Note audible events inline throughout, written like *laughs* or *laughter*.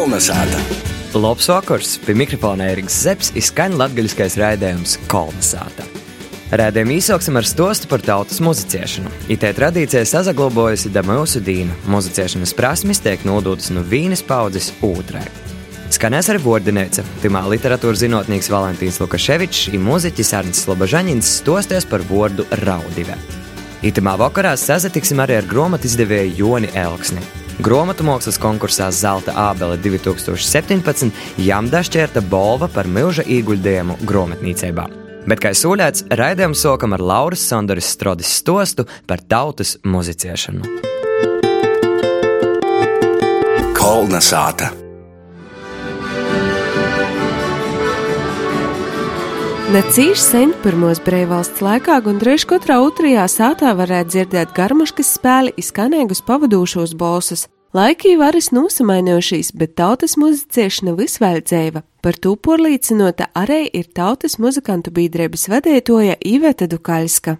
Kolnesāta! Labs vakars! Pie mikrofona Eriks Zepsi izskan latgaļiskais raidījums Kolnesāta. Rādījuma īsāksim ar stostu par tautas muzicēšanu. Itē tradīcija sazaglobojusi da mūsu dīna. Muzicēšanas prasmes tiek nodotas no vienas paudzes otrai. Skanēs arī vārdinēca. Pirmā literatūras zinātnieks Valentīns Lukaševičs un mūziķis Arnsts Slobožaņins stosties par vārdu raudive. Itamā vakarā sazatiksim arī ar grāmatu izdevēju Joni Elksni. Grāmatu mākslas konkursā Zelta Ābele 2017 jām dašķērta balva par milža ieguldījumu grāmatnīcībā. Bet, kā solēts, raidījums sākam ar Lauras Sandoras Strodis stostu par tautas muzicēšanu. Kolnesāta! Necīši sen pirmos brīvvalsts laikā gandrīz katrā otrajā sātā varētu dzirdēt garmuškas spēli izskanēgus pavadūšos balsus. Laiki varas nosamainojušies, bet tautas muzicēšana visvēl dzēva. Par to porlīcinota arī ir tautas muzikantu biedrības vadētoja Iveta Dukaļska.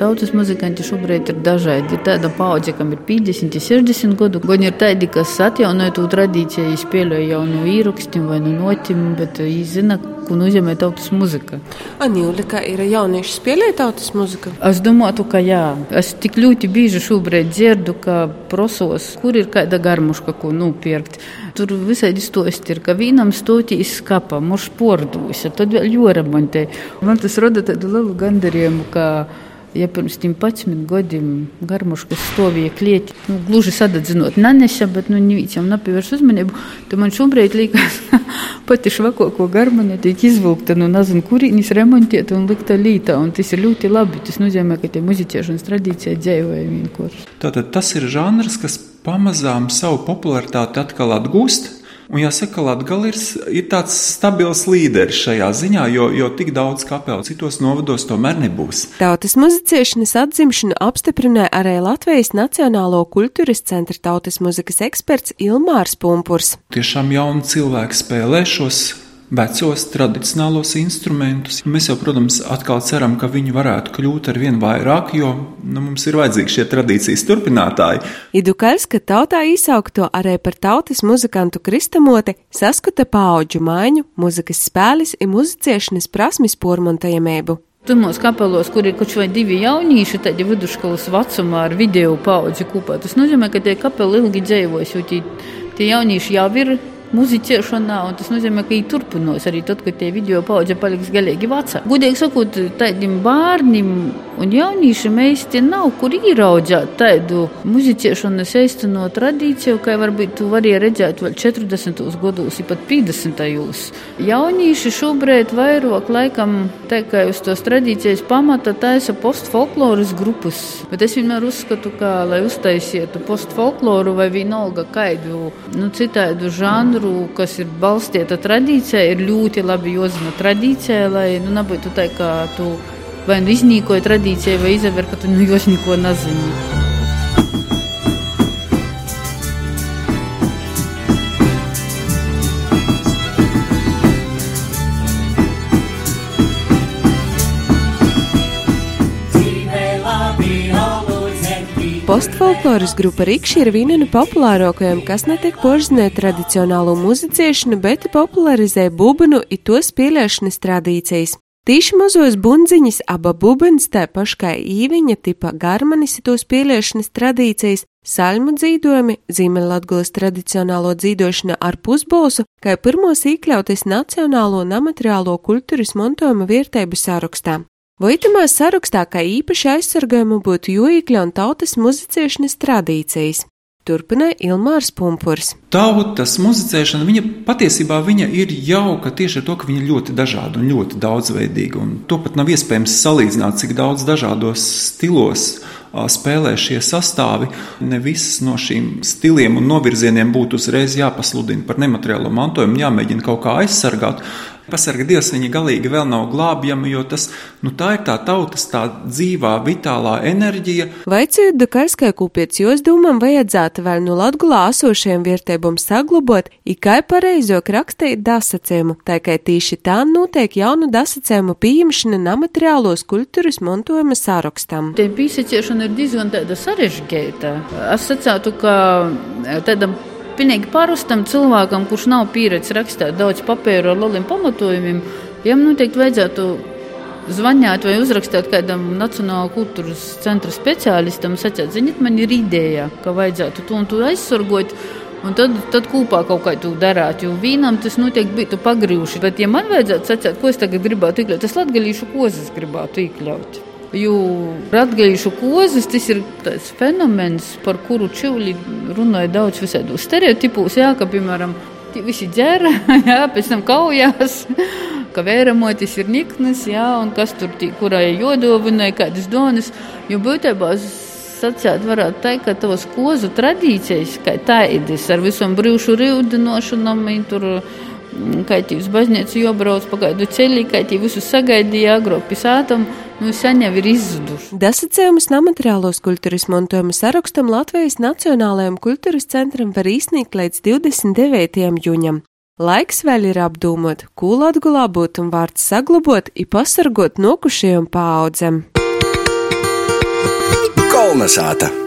Tautas muzikanti šobrīd ir dažādi. Ir tāda paudze, kam ir 50, 60 gadu. Gan ir tādi, kas atjaunoja to tradīciju, spēlēja jau no īrakstiem vai no notim, bet viņi zina, ko nozīmē tautas muzika. Anīla, kā ir jaunieši spēlē tautas muziku? Es domāju, ka jā. Es tik ļoti bieži šobrīd dzirdu, ka prosos, kur ir kāda garmuška, ko nopirkt. Tur visādi stosti ir, ka vienam stotīs skapa, muš pordūs, tad vēl joremontē. Man tas rada tādu lielu gandarījumu, ka Ja pirms 11 gadiem garmuškas stāvēja klieti, nu, gluži sadedzinot, neneša, bet nu, viņam nepievērš uzmanību, tad man šobrīd liekas, *laughs* pati švako, ko garmane tiek izvilkta, nu nezinu, kurīnis remontēta un likta lītā, un tas ir ļoti labi. Tas nozīmē, ka tie muzicēšanas tradīcija dzēvoja vienkārši. Tātad tas ir žanrs, kas pamazām savu popularitāti atkal atgūst. Un jāsaka, ka Latvijas ir tāds stabils līderis šajā ziņā, jo, jo tik daudz kapelu citos novados tomēr nebūs. Tautas muzicēšanas atzimšanu apstiprināja arī Latvijas Nacionālo kultūras centra tautas muzikas eksperts Ilmārs Pumpurs. Tiešām jauni cilvēki spēlē šos vecos tradicionālos instrumentus. Mēs jau, protams, atkal ceram, ka viņi varētu kļūt ar vien vairāk, jo nu, mums ir vajadzīgi šie tradīcijas turpinātāji. Idukaļs, ka tautā īsaukto arī par tautas muzikantu kristamoti, saskata paauģu maiņu, muzikas spēles un muzicēšanas prasmes pormontajamību. Pirmos kapelos, kur ir kaut vai divi jaunieši, tādi vidusskolas vecumā ar video paudzi kopā, tas nozīmē, ka tie kapeli ilgi dzīvos, jo tie, tie jaunieši jau ir muzicēšanā, un tas nozīmē, ka viņi turpinās arī tad, kad tie video paudze paliks galīgi vecā. Gudīgi sakot, tādiem bērniem un jauniešiem īsti nav, kur ieraudzīt tādu muzicēšanas īsteno tradīciju, kā varbūt tu varēji redzēt vēl 40. gados, pat 50. gados. Jaunieši šobrīd vairāk laikam kā uz tos tradīcijas pamata taisa postfolkloras grupas, bet es vienmēr uzskatu, ka, lai uztaisītu postfolkloru vai vienalga kādu nu, citādu žanru, kas ir balstīta tradīcijā, ir ļoti labi jāzina tradīcija, lai nu, nebūtu tā, ka tu vai nu iznīkoji tradīciju, vai izver, ka tu jau neko nezini. Postfolkloras grupa Rikši ir viena no populārākajām, kas ne tiek požinē tradicionālo muzicēšanu, bet popularizē bubnu un to spēlēšanas tradīcijas. Tīši mazos bundziņas, aba bubens, tā paškai īviņa tipa garmanis to spēlēšanas tradīcijas, saļmu dzīdojumi, Ziemeļlatgulas tradicionālo dzīdošana ar pusbolsu, kā pirmos iekļauties nacionālo un amateriālo kultūras mantojuma vietēbu sarakstā. Vojtamā sarakstā kā īpaši aizsargājumu būtu jūīkļa un tautas muzicēšanas tradīcijas. Turpināja Ilmārs Pumpurs. Tautas muzicēšana, viņa patiesībā viņa ir jauka tieši ar to, ka viņa ļoti dažāda un ļoti daudzveidīga. Un to pat nav iespējams salīdzināt, cik daudz dažādos stilos spēlē šie sastāvi. Ne visas no šīm stiliem un novirzieniem būtu uzreiz jāpasludina par nemateriālo mantojumu, jāmēģina kaut kā aizsargāt. Pasarga Dievs viņa galīgi vēl nav glābjama, jo tas, nu tā ir tā tautas tā dzīvā, vitālā enerģija. Vaicājot Dakarskai kūpiec, jūs domām vajadzētu vēl no Latgulā esošiem vietēbum saglabot, ikai pareizok rakstīt dasacēmu, tā kā tīši tā notiek jaunu dasacēmu pieņemšana nemateriālos kultūras mantojuma sārakstam. Te pīsaciešana ir diezgan tāda sarežģīta. Es sacātu, ka tādam pilnīgi parastam cilvēkam, kurš nav pieredzējis rakstīt daudz papīru ar lieliem pamatojumiem, jam noteikti vajadzētu zvanīt vai uzrakstīt kādam Nacionālajā kultūras centra speciālistam, sacīt, ziniet, man ir ideja, ka vajadzētu to un to aizsargot. Un tad, tad kopā kaut kā tu darāt, jo vīnam tas noteikti būtu pagrījuši. Bet, ja man vajadzētu sacīt, ko es tagad gribētu iekļaut, es latgalīšu kozas gribētu iekļaut. Jo latgalīšu kozas tas ir tāds fenomens, par kuru čivļi runāja daudz visādos stereotipos, jā, ka, piemēram, visi ģēra, *laughs* jā, pēc tam kaujās *laughs* ka vēramotis ir niknas, jā, un kas tur tī, kurai jodovināja, kādas donas, jo būtībā sacēt varētu teikt, ka tavas kozu tradīcijas, kā tādas ar visam brīvšu rīvdinošanam, tur mm, kā tī uz baznīcu jobrauc pa kādu ceļi, kā tī visu sagaidīja agro pisātam, nu sen jau ir izzuduši. Dasacējumus nemateriālos kultūras mantojuma sarakstam Latvijas Nacionālajam kultūras centram var īsnīt līdz 29. jūņam. Laiks vēl ir apdomot, ko latgulā būtu un vārds saglabot, i pasargot nokušajiem paaudzem. Kolnesāta!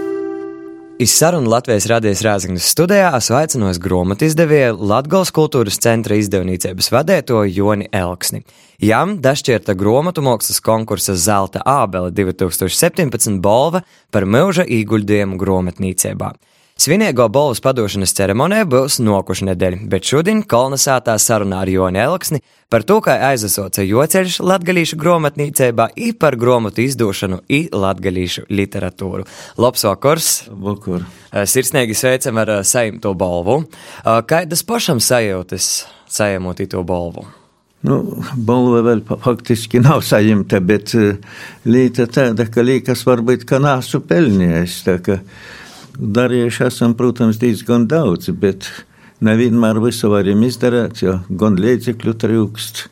Iz sarunu Latvijas radies Rāzaknis studijā esmu aicinājis grāmatu izdevēju Latgals kultūras centra izdevniecības vadēto Joni Elksni. Jam dašķirta grāmatu mākslas konkursa Zelta ābele 2017 balva par mūža īguļdējumu grāmatnīcībā. Svinīgo balvas padošanas ceremonija būs nokuša nedēļa, bet šodien kolonizētā sarunā ar Joni Elksni par to, kā aizasoca joceļš latgalīšu gromatnīcībā i par gromatu izdošanu i latgalīšu literatūru. Labs vakars! Vakar! Sirsnīgi sveicam ar saimto balvu. Kādas pašam sajūtas saimot to balvu? Nu, balva vēl faktiski nav saimta, bet līta tāda, ka liekas varbūt, ka nāsu pelnījis. Darījuši esam, protams, diezgan daudz, bet nevienmēr visu varam izdarīt, jo gan līdzekļu trūkst.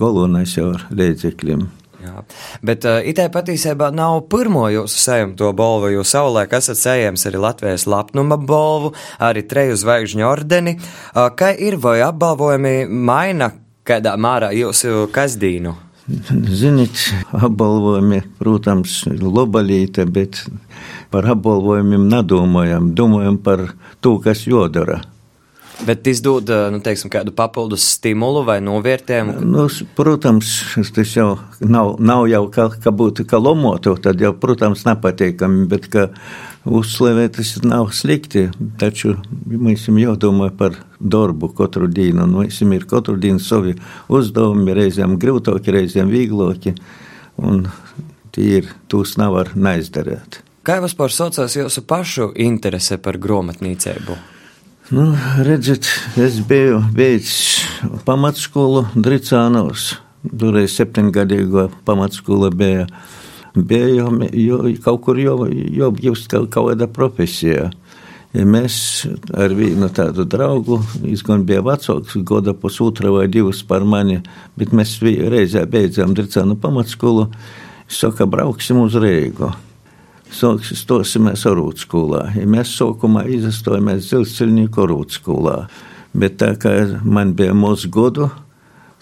Galvenais jau ar līdzekļiem. Jā. Bet uh, itē patiesībā nav pirmo jūsu saimto balvu, jo savulaik esat saimts arī Latvijas lapnuma balvu, arī treju zvaigžņu ordeni. Uh, kā ir vai apbalvojumi maina kādā mārā jūsu kasdīnu? Ziniet, apbalvojumi, protams, ir lobalīte, bet par apbalvojumiem nedomājam, domājam par to, kas jodara. Bet tas dod nu, teiksim, kādu papildus stimulu vai novērtējumu? Nu, protams, tas jau nav, nav jau kā, kā būtu kā lomoto, tad jau, protams, nepatīkami, bet ka uzslavēt tas nav slikti, taču mums jādomā par darbu katru dienu, mums ir katru dienu savi uzdevumi, reizēm grūtāki, reizēm vieglāki, un tie ir, tos nevar neizdarīt. Kā vispār saucās jūsu pašu interese par grāmatnīcību? Nu, redziet, es biju beidzis pamatskolu Dricānos. Toreiz septiņgadīgo pamatskola bija. Bija jau, jau kaut kur jau, jau just kaut kāda profesija. Ja mēs ar vienu tādu draugu, viņš gan bija vecāks, gada pusotra vai divas par mani, bet mēs reizē beidzām Dricānu pamatskolu. Saka, brauksim uz Rīgu stosimies Rūtskulā. Ja mēs sākumā izstojāmies dzelzceļnieku Rūtskulā, bet tā kā man bija mūsu godu,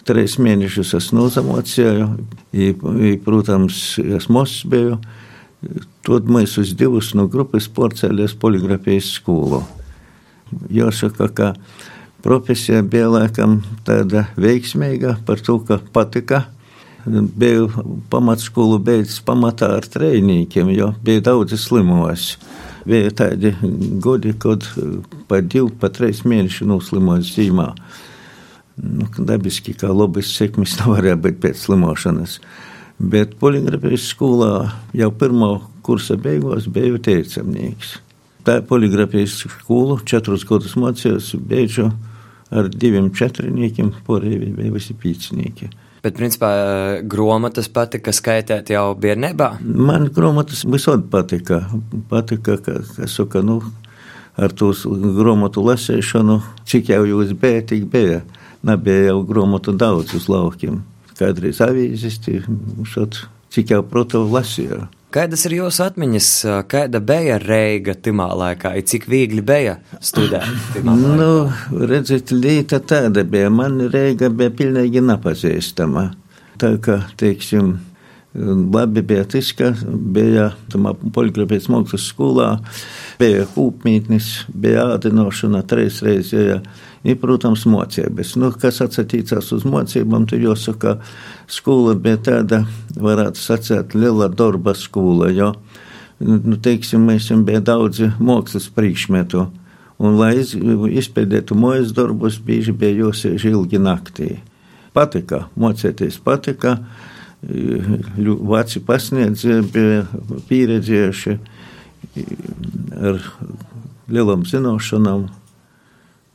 trīs mēnešus es nozamocēju, i, protams, es mūs biju, tad mēs uz divus no grupas porcēlies poligrafijas skolu. Jāsaka, ka profesija bija laikam tāda veiksmīga par to, ka patika biju pamatskolu beidzis pamatā ar trejniekiem, jo bija daudzi slimos. Bija tādi godi, kad pa divu, pa trīs mēnešu noslimojas zīmā. Nu, dabiski, kā lobis sekmis nevarēja būt pēc slimošanas. Bet poligrafijas skolā jau pirmā kursa beigās biju teicamnieks. Tā poligrafijas skolu četrus gadus mācījos, beidzu ar diviem četrniekiem, porēji bija visi pīcnieki. Bet, principā, grāmatas patika skaitīt jau bērnībā? Man grāmatas visur patika. Patika, ka, ka saka, nu, ar to grāmatu lasīšanu, cik jau jūs bija, tik bija. Nebija jau grāmatu daudz uz laukiem. Kādreiz avīzes, cik jau, protams, lasīju. Kādas ir jūsu atmiņas, kāda bija Reiga timā laikā, cik viegli bija studēt? Nu, redziet, līta tāda bija, man Reiga bija pilnīgi nepazīstama. Tā kā, teiksim, Labi bija tas, ka bija poligrafijas mākslas skolā, bija kūpmītnis, bija ādinošana trīs reizes. Ja, ir, protams, mocības. Nu, kas atsatīcās uz mocībām, tad jāsaka, skola bija tāda, varētu sacīt, liela darba skola, jo, nu, teiksim, mēs bija daudzi mākslas priekšmetu. Un, lai izpildītu mūža darbus, bieži bija jāsēž ilgi naktī. Patika, mocēties patika, veci pasniedzēji bija pieredzējuši ar lielām zināšanām,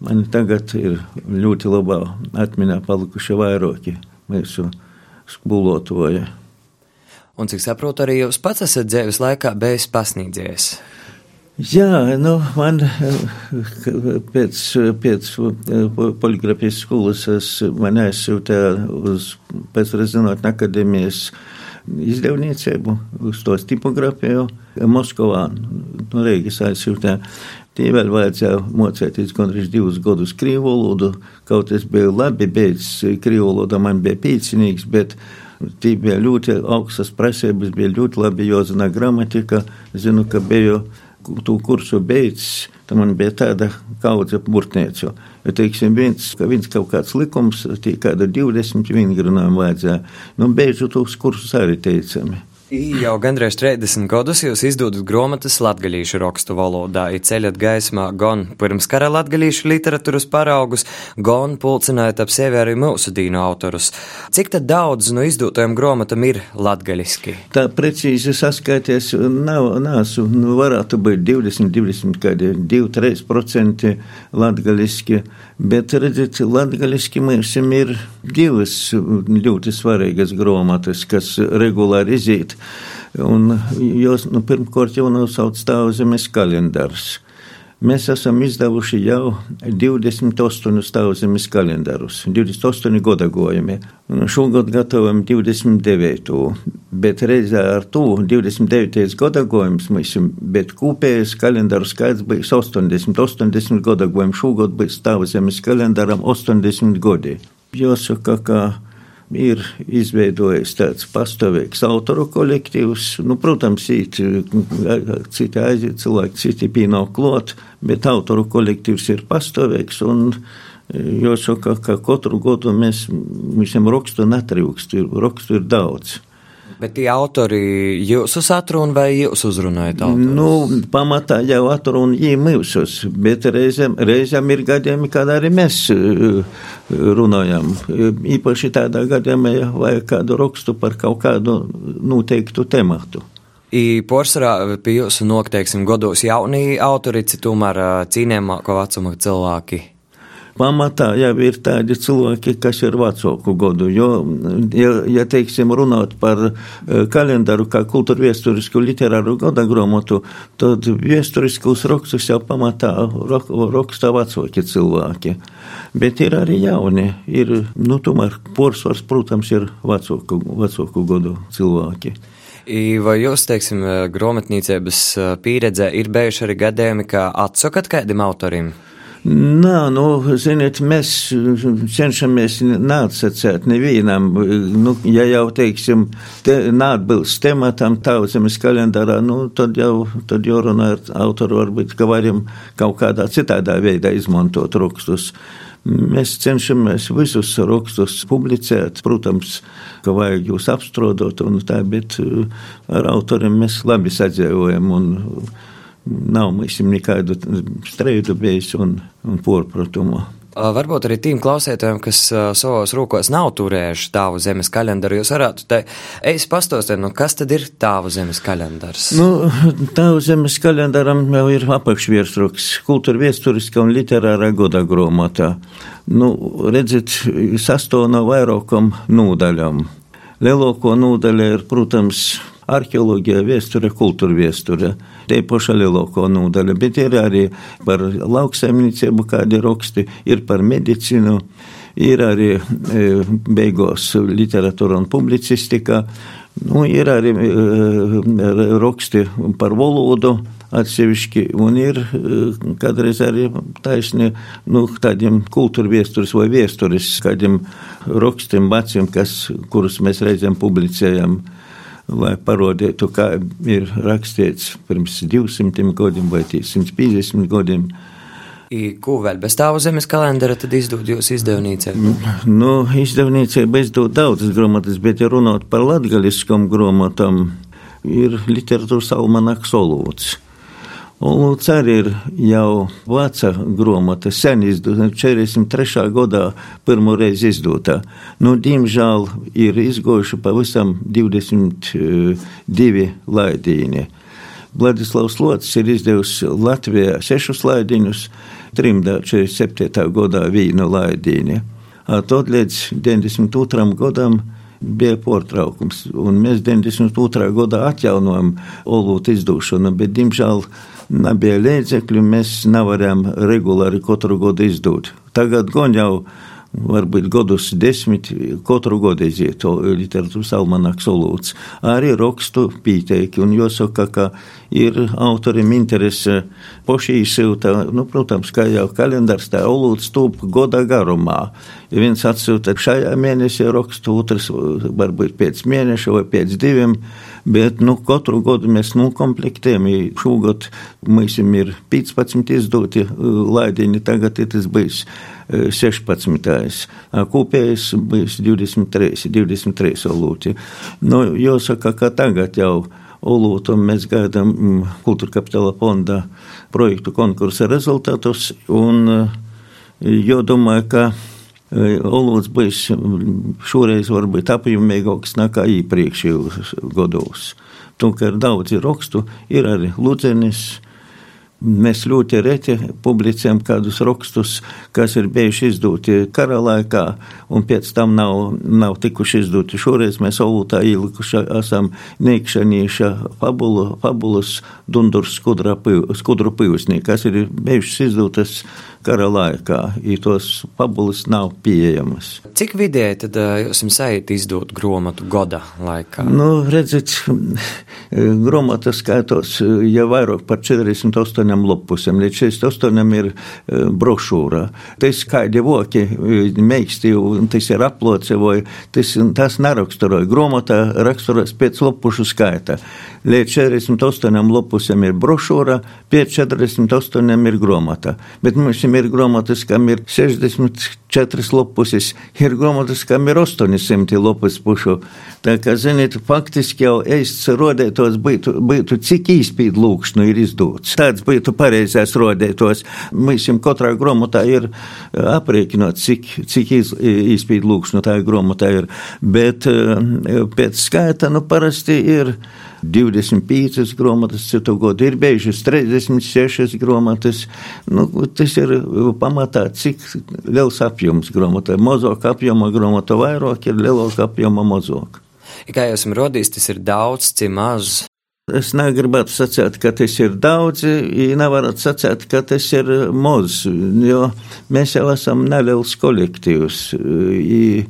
Man tagad ir ļoti labā atmiņā palikuši vairāki mūsu skolotāji. Un cik saprotu, arī jūs pats esat dzīves laikā bijis pasniedzējis. Jā, nu, man pēc, pēc poligrafijas skolas es, man aizsūtīja uz pēcrezinotņu akadēmijas izdevniecību, uz to tipografiju Moskovā, no Rīgas aizsūtīja. Vēl vajadzēja mocēties gandrīz divus gadus krievu valodu. Kaut es biju labi beidzis krievu valodu, man bija pīcinīgs, bet tie bija ļoti augstas prasības, bija ļoti labi jāzina gramatika. Zinu, ka biju to kursu beidzis, tad man bija tāda kaudze burtniecu. Ja, teiksim, viens, ka viens kaut kāds likums, tie kāda 20 vingrinājumi vajadzēja. Nu, beidzu tos kursus arī teicami. Jau gandrīz 30 gadus jūs izdodat grāmatas latgaļīšu rakstu valodā, ceļot gaismā gan pirms kara latgaļīšu literatūras paraugus, gan pulcinājot ap sevi arī mūsu dīnu autorus. Cik daudz no izdotajām grāmatām ir latgaļiski? Tā precīzi saskaities nav, nāsu, nu varētu būt 20, 20, kādi 2-3% latgaļiski, bet redziet, latgaļiski mums ir divas ļoti svarīgas grāmatas, kas regulāri iziet Un jūs nu, pirmkārt jau nosauc stāvzemes kalendārs. Mēs esam izdevuši jau 28 stāvzemes kalendārus, 28 godagojumi. Šogad gatavojam 29. Bet reizē ar to 29. godagojums mums, bet kopējais kalendāru skaits bija 80, 80 godagojumi. Šogad bija stāvzemes kalendāram 80 godi. Jāsaka, ka ir izveidojis tāds pastāvīgs autoru kolektīvs. Nu, protams, it, citi aiziet cilvēki, citi pienāk klot, bet autoru kolektīvs ir pastāvīgs. Jāsaka, ka katru gadu mēs visiem rakstu netrūkst, rakstu ir daudz. Bet tie autori jūsu satruna vai jūs uzrunājat? Autorus? Nu, pamatā jau atruna viņi mūsus, bet reizēm, reizēm ir gadījumi, kad arī mēs uh, runājam. Īpaši tādā gadījumā vajag kādu rakstu par kaut kādu noteiktu tematu. I porcelāna pie jūsu noteiksim godos jaunie autori, tomēr uh, cīnījumāko vecuma cilvēki pamatā jau ir tādi cilvēki, kas ir vecāku godu. Jo, ja, ja teiksim, runāt par eh, kalendāru kā kultūra viesturisku literāru gada grāmatu, tad viesturiskus rakstus jau pamatā raksta vecāki cilvēki. Bet ir arī jauni. Ir, nu, tomēr porsvars, protams, ir vecāku, vecāku godu cilvēki. Vai jūs, teiksim, grāmatniecības eh, pieredzē ir bijuši arī gadījumi, ka atsakat kādam autorim? Nā, nu, ziniet, mēs cenšamies neatsacēt nevienam, nu, ja jau, teiksim, te, neatbilst tematam tauzemes kalendārā, nu, tad jau, tad jau runā ar autoru varbūt, ka varam kaut kādā citādā veidā izmantot rakstus. Mēs cenšamies visus rakstus publicēt. Protams, ka vajag jūs apstrodot un tā, bet ar autoriem mēs labi sadzīvojam. Un, nav mums nekādu streidu bijis un, un porpratumu. Varbūt arī tiem klausītājiem, kas savos rokās nav turējuši tāvu zemes kalendāru, jūs varētu te ejas pastostēt, nu kas tad ir tāvu zemes kalendārs? Nu, tāvu zemes kalendāram jau ir apakšvirsroks, kultūra viesturiska un literāra goda gromotā. Nu, redzit, sastāv no vairākam nūdaļam. Lielāko nūdaļa ir, protams, arheoloģija, vēsture, kultūra vēsture. Te paša lielāko nodaļa, bet ir arī par lauksaimniecību kādi raksti, ir par medicīnu, ir arī e, beigās literatūra un publicistika. Nu, ir arī e, raksti par valodu atsevišķi, un ir e, kādreiz arī taisni nu, tādiem kultūra vēstures vai vēstures kādiem rakstiem, veciem, kas, kurus mēs reizēm publicējam. Lai parodītu, kā ir rakstīts pirms 200 gadiem vai 150 gadiem. Ko vēl bez tā zemes kalendara tad izdod jūs izdevnīcē? Nu, izdevnīcē izdod daudzas grāmatas, bet ja runāt par latgaliskam grāmatām, ir literatūras almanaks Olūts. Olūts arī ir jau veca grāmata, sen izdota, 43. gadā pirmo reizi izdota. Nu, diemžēl ir izgojuši pavisam 22 laidīni. Vladislavs Lots ir izdevusi Latvijā sešus laidiņus, trimdā 47. gadā vīnu laidīni. Tad līdz 92. gadam bija pārtraukums, mēs 92. gadā atjaunojam olūtu izdošanu, bet, diemžēl, nebija līdzekļu, mēs nevarējām regulāri katru gadu izdot. Tagad gan jau varbūt gadus desmit, katru gadu iziet to literatūras almanaks olūts. Arī rakstu pīteiki, un jāsaka, ka ir autorim interese poši izsūta, nu, protams, kā jau kalendārs, tā olūts tūp goda garumā. Viens atsūta šajā mēnesī rakstu, otrs varbūt pēc mēneša vai pēc diviem, bet, nu, katru gadu mēs nokomplektējam. Šogad mums ir 15 izdoti laidiņi, tagad ir tas bijis 16. Kopējais bijis 23, 23 olūti. Nu, jāsaka, ka tagad jau olūtu mēs gaidām mm, kultūra kapitāla fonda projektu konkursa rezultātus un jādomāju, ka Olūds bijis šoreiz varbūt apjomīgāks nekā iepriekšējos gados. Ir daudzi rakstu, ir arī Ludzenis, Mēs ļoti reti publicējam kādus rakstus, kas ir bijuši izdoti kara laikā, un pēc tam nav, nav tikuši izdoti. Šoreiz mēs olūtā ielikuši esam Neikšanīša fabulu, fabulus Dundurs skudru pīvsnī, kas ir bijušas izdotas kara laikā, ja tos fabulas nav pieejamas. Cik vidēji tad jums aiziet izdot grāmatu gada laikā? Nu, redziet, *laughs* grāmata skaitos jau vairāk par 48 lapusiem, līdz 68 ir brošūra. Tas kādi voki meiksti, tas ir aploce, vai tas, tas neraksturoja. Grāmata raksturojas pēc lapušu skaita. Līdz 48 lapusiem ir brošūra, pēc 48 ir grāmata. Bet mums ir grāmatas, kam ir 64 lapuses, ir grāmatas, kam ir 800 lapus pušu. Tā kā, ziniet, faktiski jau eists rodētos būtu, būtu cik īspīd lūkšanu ir izdots. Tāds būtu pareizais rodētos. Mums katrā grāmatā ir aprēķinot, cik, cik īspīd lūkšanu tā grāmatā ir. Bet pēc skaita, nu, parasti ir 25 grāmatas, citu gadu ir bijušas 36 grāmatas. Nu, tas ir pamatā, cik liels apjoms grāmatā. Mazāk apjoma grāmata vairāk ir lielāka apjoma mazāk. Kā jau esmu rodījis, tas ir daudz, cik maz. Es negribētu sacīt, ka tas ir daudz, ja nevaru sacīt, ka tas ir maz, jo mēs jau esam neliels kolektīvs. I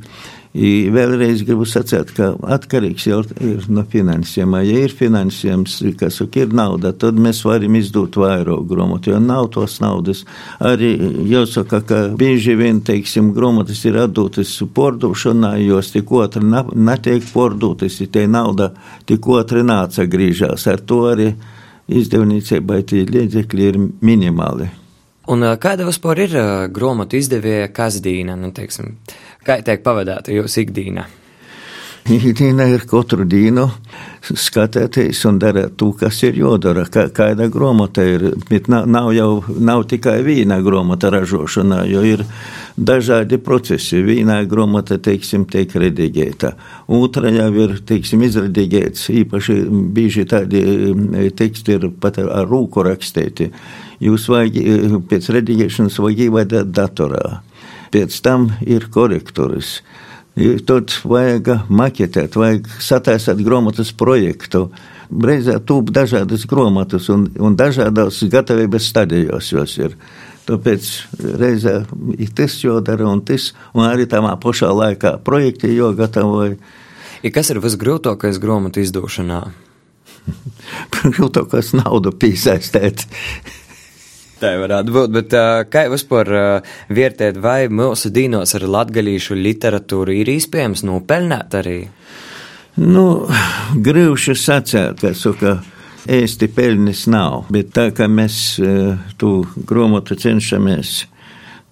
vēlreiz gribu sacīt, ka atkarīgs jau ir no finansēm. Ja ir finansējums, kas ir nauda, tad mēs varam izdot vairāk grāmatu, jo nav tos naudas. Arī jāsaka, ka bieži vien, teiksim, grāmatas ir atdotas pārdošanā, jos tik otri netiek pārdotas, ja te nauda tik otri nāca grīžās. Ar to arī izdevniecībai tie līdzekļi ir minimāli. Un kāda vispār ir grāmatu izdevēja kazdīna? Nu, teiksim, Kā tiek pavadīta jūsu ikdiena? Ikdiena ir katru dienu skatīties un darīt to, kas ir jādara. Kā, kāda grāmata ir, bet nav, nav jau nav tikai viena grāmata ražošanā, jo ir dažādi procesi. Viena grāmata, teiksim, tiek redigēta, otra jau ir, teiksim, izredigēts. Īpaši bieži tādi e, teksti ir pat ar rūku rakstīti. Jūs vajag pēc redigēšanas vajag ievadīt datorā pēc tam ir korektūras. Tad vajag maketēt, vajag sataisīt grāmatas projektu. Reizē tūp dažādas grāmatas un, un dažādos gatavības stadijos jos ir. Tāpēc reizē ir tas jādara un tas, un arī tamā pašā laikā projekti jāgatavoja. Ja kas ir visgrūtākais grāmatu izdošanā? *laughs* Grūtākais naudu piesaistīt. Tā varētu būt, bet kā vispār vērtēt, vai mūsu dīnos ar latgalīšu literatūru ir iespējams nopelnēt arī? Nu, grūši sacēt, ka saka, ēsti peļņas nav, bet tā kā mēs tu grāmatu cenšamies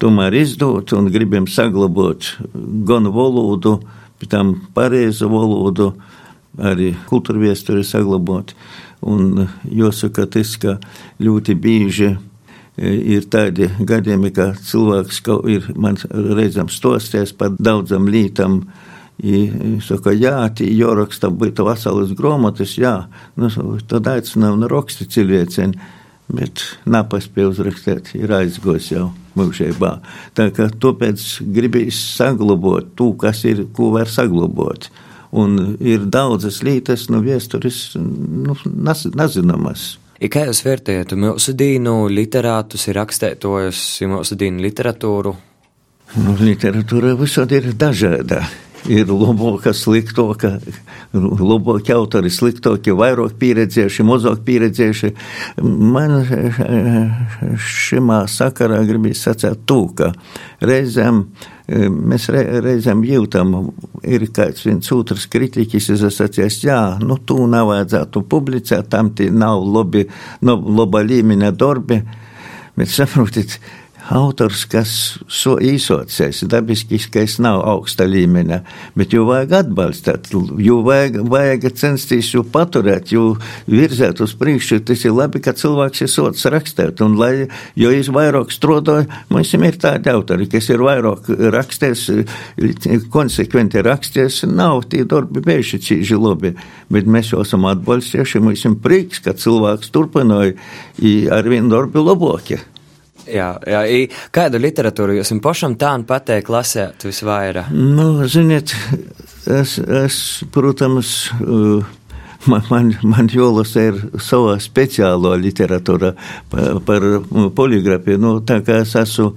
tomēr izdot un gribam saglabāt gan valodu, bet tam pareizu valodu, arī kultūra viesturi saglabāt. Un jāsaka, tas, ka ļoti bieži ir tādi gadījumi, ka cilvēks ir man reizēm stosties par daudzam lītam. I saka, jā, tī jāraksta būtu veselas grāmatas, jā, nu, tad aicinām nu raksti cilvēcieni, bet napaspēja uzrakstīt, ir aizgojis jau mūžībā. Tā kā tāpēc gribīs saglabāt to, kas ir, ko var saglabāt. Un ir daudzas lietas no vēstures nu, nezinamas. Kā jūs vērtējat mūsu dīnu literātus, ir rakstētojus, mūsu dīnu literatūru? Nu, literatūra visādi ir dažāda ir labāka, sliktāka, labāki autori, sliktāki, vairāk pieredzējuši, mazāk pieredzējuši. Man šimā sakarā gribīs sacīt to, ka reizēm mēs reizēm jūtam, ir kāds viens otrs kritiķis, es sacījis, jā, nu tu nav vajadzētu publicēt, tam tie nav labi, no, laba līmeņa darbi, bet saprotiet, autors, kas so īsocies, dabiskiskais nav augsta līmeņa, bet jau vajag atbalstīt, jau vajag, vajag censties jau paturēt, jau virzēt uz priekšu. Tas ir labi, ka cilvēks ir sots rakstīt, un lai, jo es vairāk strodoju, mums ir tādi autori, kas ir vairāk rakstēs, konsekventi rakstēs, nav tie darbi bieži cīži labi, bet mēs jau esam atbalstījuši, mums ir prieks, ka cilvēks turpināja ar vienu darbu labākie. Jā, jā. Kādu literatūru jūs pašam tā un pateikt lasēt visvairāk? Nu, ziniet, es, es protams, uh, man, man, man jolose ir savo specialo literatūra par mm, poligrafiją, nu, tā kā es esmu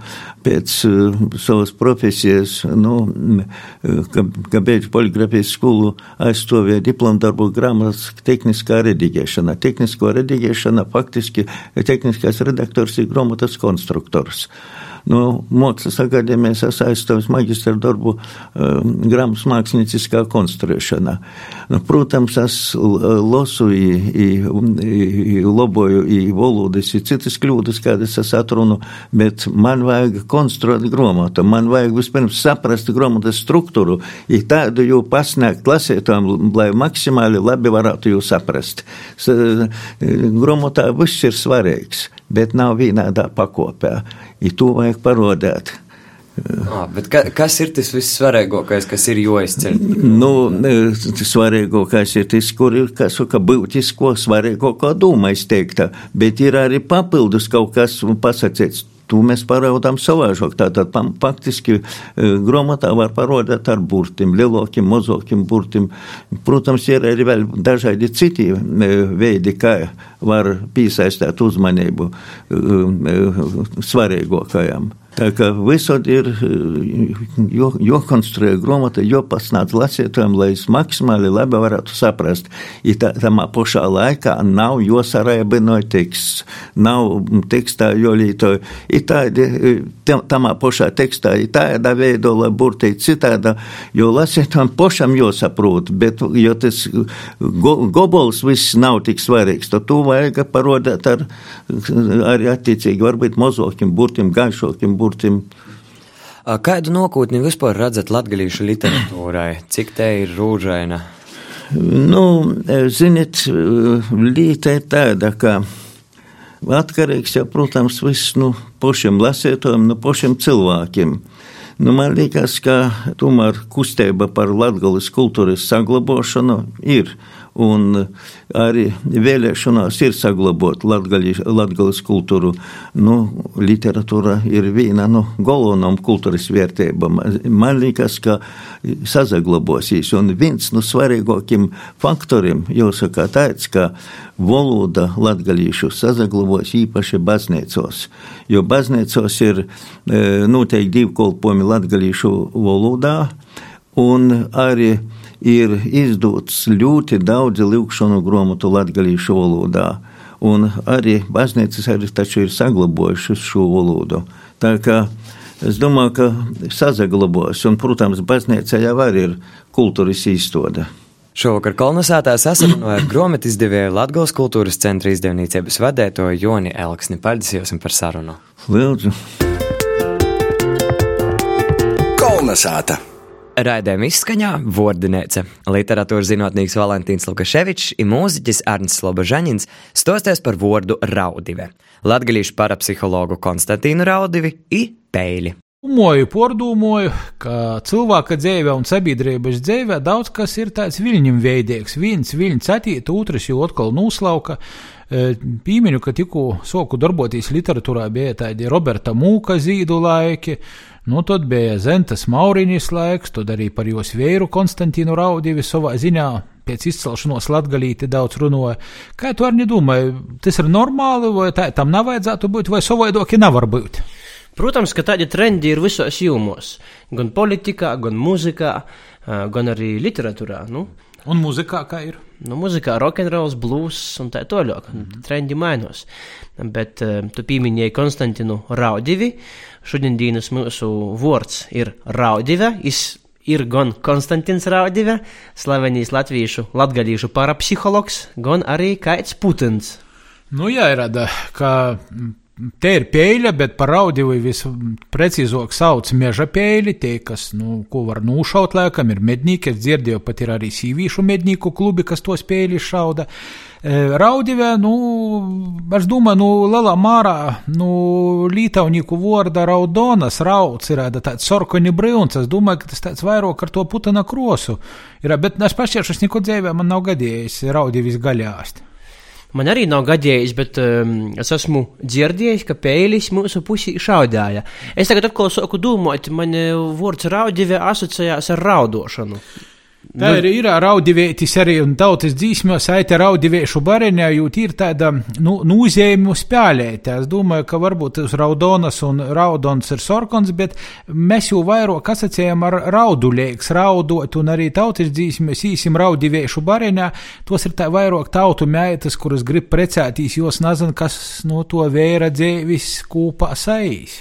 pēc mm, savas profesijas, nu, mm, kāpēc poligrafijas skolu aizstovė diplomdarbo gramos tehniska redigėšana. Technisko redigėšana faktiski techniskas redaktorius ir gromotas konstruktorius. No Mākslas akadēmijas es aizstāvu maģistra darbu um, grāmatas mākslinieckā konstruēšanā. Nu, protams, es lasu, laboju valodas, citas kļūdas, kādas es atrunu, bet man vajag konstruēt grāmatu. Man vajag vispirms saprast grāmatas struktūru, ja tādu jau pasniegt lasītājiem, lai maksimāli labi varētu jūs saprast. Grāmatā viss ir svarīgs bet nav vienādā pakopē. Ja to vajag parodēt. Ah, ka, kas ir tas vissvarīgākais, kas ir jāizceļ? Nu, svarīgākais ir tas, kur ir kas, ka būtisko svarīgāko doma izteikta, bet ir arī papildus kaut kas pasakīts To mēs parādām savādāk. Tātad faktiski e, grāmatā var parādīt ar burtiem, lielākiem, mazākiem burtiem. Protams, ir arī vēl dažādi citi e, veidi, kā var piesaistīt uzmanību e, svarīgākajam. Tā kā visur ir jākonstruē grāmata, jāpasnāc lasītājiem, lai es maksimāli labi varētu saprast. Ja tā, tamā pašā laikā nav jāsaraibinoja teksts, nav tekstā jolītoja. Ir tādi, tamā pašā tekstā ir tāda veidola burtī citāda, jo lasītājiem pašam jāsaprot, bet jo tas go, gobols viss nav tik svarīgs, tad to vajag parodēt ar, arī attiecīgi varbūt mazākiem burtiem, gaišākiem burtiem burtim. Kādu nākotni vispār redzat latviešu literatūrai? Cik te ir rūžaina? Nu, ziniet, līta ir tāda, ka atkarīgs jau, protams, viss no nu, pašiem lasētājiem, no pašiem cilvēkiem. Nu, man liekas, ka tomēr kustība par latgales kultūras saglabāšanu ir un arī vēlēšanās ir saglabāt latgaļas kultūru. Nu, literatūra ir viena no galvenām kultūras vērtībām. Man liekas, ka sazaglabosies, un viens no svarīgākiem faktoriem jāsaka tāds, ka valoda latgaļīšu sazaglabos īpaši baznīcos, jo baznīcos ir e, noteikti divi kolpojumi latgaļīšu valodā, un arī ir izdots ļoti daudz lūkšanu grāmatu latgalīšu valodā, un arī baznīcas arī ir saglabājušas šo valodu. Tā kā es domāju, ka sazaglabos, un, protams, baznīca jau arī ir kultūras īstoda. Šovakar kolonizētā sasarunāja ar grāmatu izdevēju Latvijas kultūras centra izdevniecības vadētoju Joni Elksni. Paldies jums par sarunu! Lūdzu! Kolnesāta! Raidījuma izskaņā Vordinēce, literatūras zinātnīgs Valentīns Lukaševičs un mūziķis Arnis Slobožaņins stosties par vārdu raudive, latgalīšu parapsihologu Konstantīnu Raudivi i Peili. Domāju, pārdomāju, ka cilvēka dzīvē un sabiedrības dzīvē daudz kas ir tāds viļņiem veidīgs. Viens viļņš attīta, otrs jau atkal noslauka. Pīmiņu, ka tikko soku darboties literatūrā, bija tādi Roberta Mūka zīdu laiki, nu tad bija Zentas Mauriņas laiks, tad arī par jos vēru Konstantīnu Raudivi savā ziņā pēc izcelšanos latgalīti daudz runāja. Kā tu arī domāji, tas ir normāli, vai tā tam nav vajadzētu būt, vai savaidoki nevar būt? Protams, ka tādi trendi ir visos jomos. Gan politikā, gan mūzikā, gan arī literatūrā. Nu, Un mūzikā kā ir? nu, mūzikā rokenrols, blues un tā tālāk. Mm -hmm. Trendi mainās. Bet tu pieminēji Konstantinu Raudivi. Šodien dienas mūsu vārds ir Raudive. Is ir gan Konstantins Raudive, slavenīs latviešu, latgadījušu parapsihologs, gan arī Kaits Putins. Nu, jāierada, ka Te ir pēļa, bet par audivu visprecīzāk sauc meža pēļi, tie, kas, nu, ko var nūšaut laikam, ir mednieki, es dzirdēju, pat ir arī sīvīšu mednieku klubi, kas tos pēļi šauda. Raudivē, nu, es domāju, nu, lielā mārā, nu, lītaunīku vārda raudonas rauds ir tāds sorkoni brīvns, es domāju, ka tas tāds vairāk ar to putana krosu ir, bet es pašķiešos neko dzēvē, man nav gadījis raudivis gaļāst. Man arī nav gadījis, bet um, es esmu dzirdējis, ka pēlis mūsu pusī šaudāja. Es tagad atkal sāku domāt, man vārds raudīve asociējās ar raudošanu. Tā ir, ir raudivētis arī un tautas dzīsmēs, aita raudivēšu barenē, jo ir tāda, nu, nūzējumu spēlēta. Es domāju, ka varbūt tas raudonas un raudons ir sorkons, bet mēs jau vairāk asociējam ar raudulēks, raudot, un arī tautas dzīsmēs īsim raudivēšu barenē. Tos ir tā vairāk tautu meitas, kuras grib precētīs, jos nezin, kas no to vēra dzēvis kūpā saīs.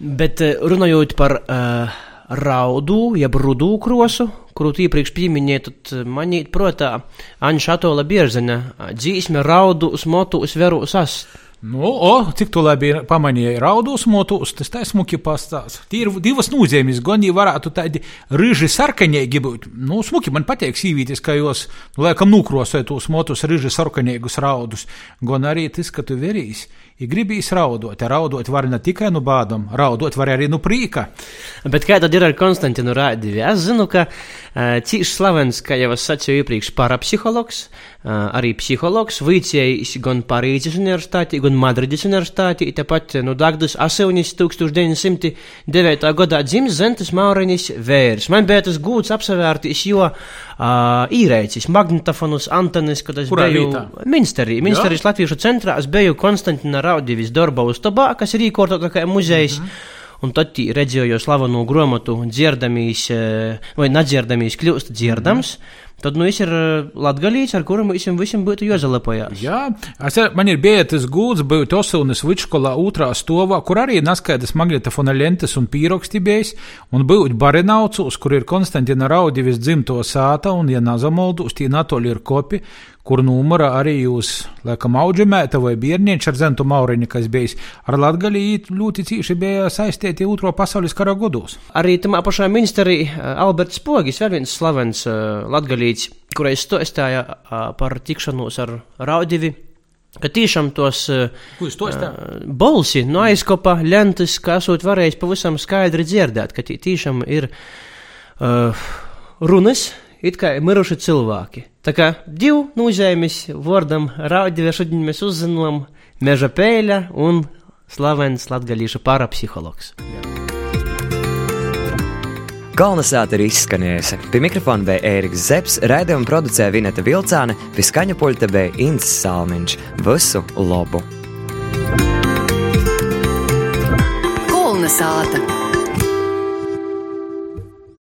Bet runājot par uh, raudu, jeb rudu krosu, kuru iepriekš pieminēju, tad manīt, protā, Aņša Atola Bierzena dzīsme raudu uz motu uz veru sas. Nu, o, cik tu labi pamanīji, raudus motus, tas tā smuki pastāst. Tie ir divas nozīmes, gan viņi varētu tādi ryži sarkanīgi būt. Nu, smuki man patīk sīvītis, ka jos, nu, laikam, nukrosē tos motus ryži sarkanīgus raudus, gan arī tas, ka tu verīs. Ja gribīs raudot, raudot var ne tikai no bādām, raudot var arī no prīka. Bet kā tad ir ar Konstantinu Rādivi? Es zinu, ka uh, cīši slavens, kā jau es sacīju iepriekš, parapsihologs, arī psihologs, vicējis gan Parīzes universitātī, gan Madrides universitātī, tāpat no Dagdas Aseunis 1909. gadā dzimis Zentas Mauriņas vērs. Man bija tas gūts apsevērtīs, jo uh, īrēcis magnetofonus, antenis, kad es Kurā biju vietā? Ministeri, Ministerijas Latviešu centrā, es biju Konstantina Raudivis darba uztabā, kas ir īkortota kā muzejs. Mm -hmm. Un tad redzēju slavenu grāmatu, dzirdamīs, vai nedzirdamīs, kļūst dzirdams. Mm -hmm. Tad nu viņš ir latgalīts, ar kuru mums visiem būtu jāzalapojās. Jā, es, man ir bijis gūts, būt Osilnes Vičkolā otrā stovā, kur arī naskaidas magnetofona lentes un pīroksti bijis, un būt Barenaucus, kur ir Konstantina Raudivis dzimto sāta, un, ja nazamoldus, tie natoli ir kopi, kur numura arī jūs, laikam, auģemēta vai biernieča ar Zentu Mauriņu, kas bijis ar Latgalī ļoti cīši bija saistīti otro pasaules kara gados. Arī tamā pašā ministrī Alberts Pogis, vēl viens slavens uh, latgalīts, kurais stostāja uh, par tikšanos ar Raudivi. Ka tiešām tos uh, bolsi no aizkopa lentas, kā esot varējis pavisam skaidri dzirdēt, ka tie tiešām ir uh, runas, it kā miruši cilvēki. Tā kā divi nozīmes vārdam Raudivi šodien mēs uzzinām meža pēļa un slavens latgalīšu parapsihologs. Galvasāta ir izskanējusi. Pie mikrofona bija Ēriks Zepsi, raidījuma producēja Vineta Vilcāne, pie skaņa puļta bija Inns Salmiņš. Visu labu! Kolnesāta!